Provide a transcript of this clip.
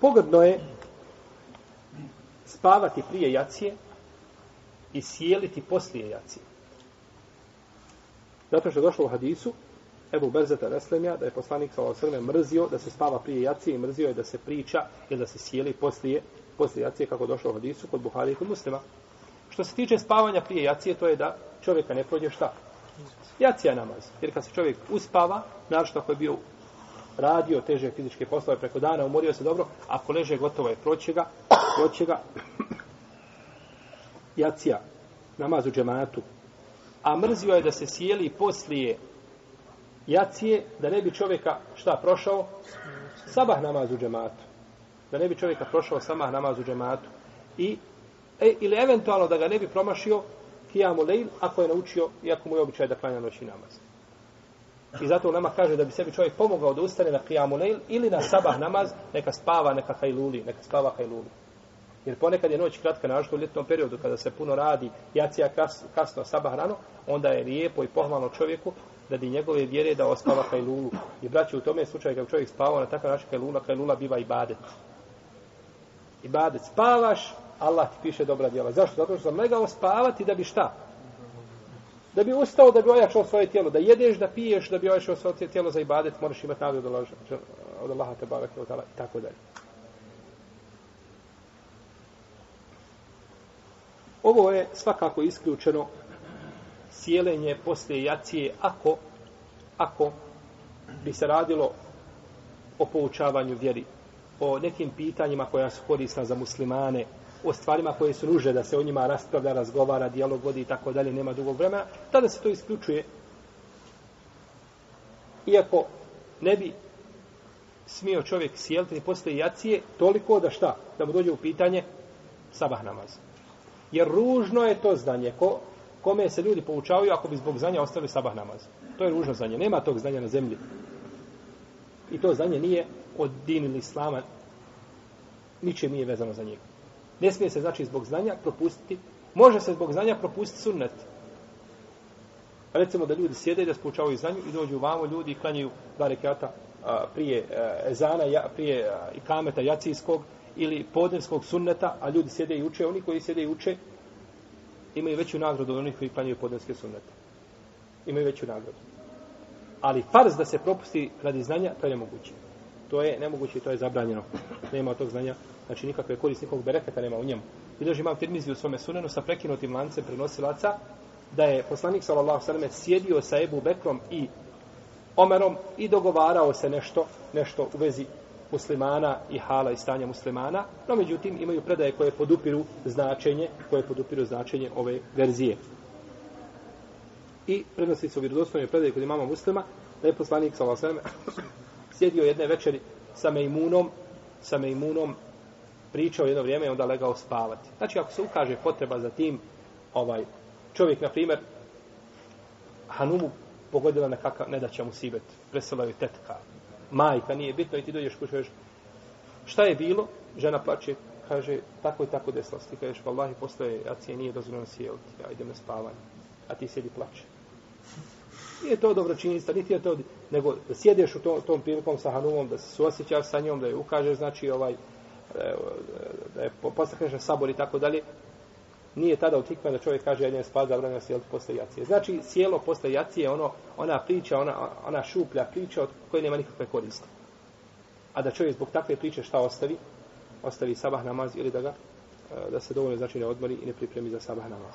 Pogrdno je spavati prije jacije i sjeliti poslije jacije. Zato što je došlo u hadisu, Ebu Berzeta Reslemja, da je poslanik sa osrme mrzio da se spava prije jacije i mrzio je da se priča ili da se sjeli poslije, poslije jacije kako došlo u hadisu kod Buhari i kod muslima. Što se tiče spavanja prije jacije, to je da čovjeka ne prođe šta? Jacija namaz. Jer kad se čovjek uspava, naravno ako je bio radio teže fizičke poslove preko dana, umorio se dobro, ako leže gotovo je proće ga, proće ga jacija, namaz u džematu. A mrzio je da se sjeli poslije jacije, da ne bi čovjeka šta prošao? Sabah namaz u džematu. Da ne bi čovjeka prošao sabah namaz u džematu. I, e, ili eventualno da ga ne bi promašio kijamu lejl, ako je naučio, iako mu je običaj da klanja noći namaz. I zato nama kaže da bi sebi čovjek pomogao da ustane na kijamu lejl ili na sabah namaz, neka spava, neka hajluli, neka spava hajluli. Jer ponekad je noć kratka, našto u ljetnom periodu, kada se puno radi, jacija kas, kasno, sabah rano, onda je lijepo i pohvalno čovjeku radi njegove vjere da ospava kajlulu. I braći, u tome slučaju kad čovjek spava na takav način kajlula, kajlula biva ibadet. Ibadet. Spavaš, Allah ti piše dobra djela. Zašto? Zato što sam legao spavati da bi šta? Da bi ustao, da bi ojačao svoje tijelo. Da jedeš, da piješ, da bi ojačao svoje tijelo za ibadet, moraš imati nadu od Allaha te barake i tako dalje. Ovo je svakako isključeno sjelenje poslije jacije ako, ako bi se radilo o poučavanju vjeri, o nekim pitanjima koja su korisna za muslimane, o stvarima koje su nuže da se o njima raspravlja, razgovara, dijalog vodi i tako dalje, nema dugog vremena, tada se to isključuje. Iako ne bi smio čovjek sjeliti ni poslije jacije, toliko da šta? Da mu dođe u pitanje sabah namaz. Jer ružno je to znanje. Ko, kome se ljudi poučavaju ako bi zbog znanja ostavili sabah namaz. To je ružno znanje. Nema tog znanja na zemlji. I to znanje nije od din ili islama. Niče nije vezano za njega. Ne smije se, znači, zbog znanja propustiti. Može se zbog znanja propustiti sunnet. Pa recimo da ljudi sjede da spoučavaju znanju i dođu vamo ljudi i klanjaju dva rekata prije a, ezana, ja, prije a, i kameta jacijskog ili podnevskog sunneta, a ljudi sjede i uče. Oni koji sjede i uče, imaju veću nagradu od onih koji klanjaju podnevske sunnete. Imaju veću nagradu. Ali farz da se propusti radi znanja, to je nemoguće. To je nemoguće i to je zabranjeno. Nema tog znanja, znači nikakve korist, nikog bereketa nema u njemu. I imam tirmizi u svome sunenu sa prekinutim lancem prenosilaca, da je poslanik sallallahu sallam sjedio sa Ebu Bekrom i Omerom i dogovarao se nešto, nešto u vezi muslimana i hala i stanja muslimana, no međutim imaju predaje koje podupiru značenje, koje podupiru značenje ove verzije. I prenosi su u predaje kod imama muslima, da je poslanik sallallahu Allahom sjedio jedne večeri sa Mejmunom, sa Mejmunom pričao jedno vrijeme i onda legao spavati. Znači, ako se ukaže potreba za tim, ovaj čovjek, na primjer, Hanumu pogodila nekakav, ne da će mu sibet, presela je tetka, majka, nije bitno i ti dođeš kući, kažeš, šta je bilo? Žena plače, kaže, tako i tako desilo. Ti kažeš, vallahi, postoje acije, nije dozvoljeno sjeliti, ja idem na spavanje. A ti sjedi plače. Nije to dobro niti je to, nego da sjedeš u tom, tom prilikom sa Hanumom, da se suosjećaš sa njom, da je ukažeš, znači, ovaj, e, da je postakneš sabor i tako dalje, nije tada u tikme da čovjek kaže jedan spad zabranjeno sjelo posle jacije. Znači, sjelo posle jacije ono, ona priča, ona, ona šuplja priča od koje nema nikakve koriste. A da čovjek zbog takve priče šta ostavi? Ostavi sabah namaz ili da ga e, da se dovoljno znači ne odmori i ne pripremi za sabah namaz.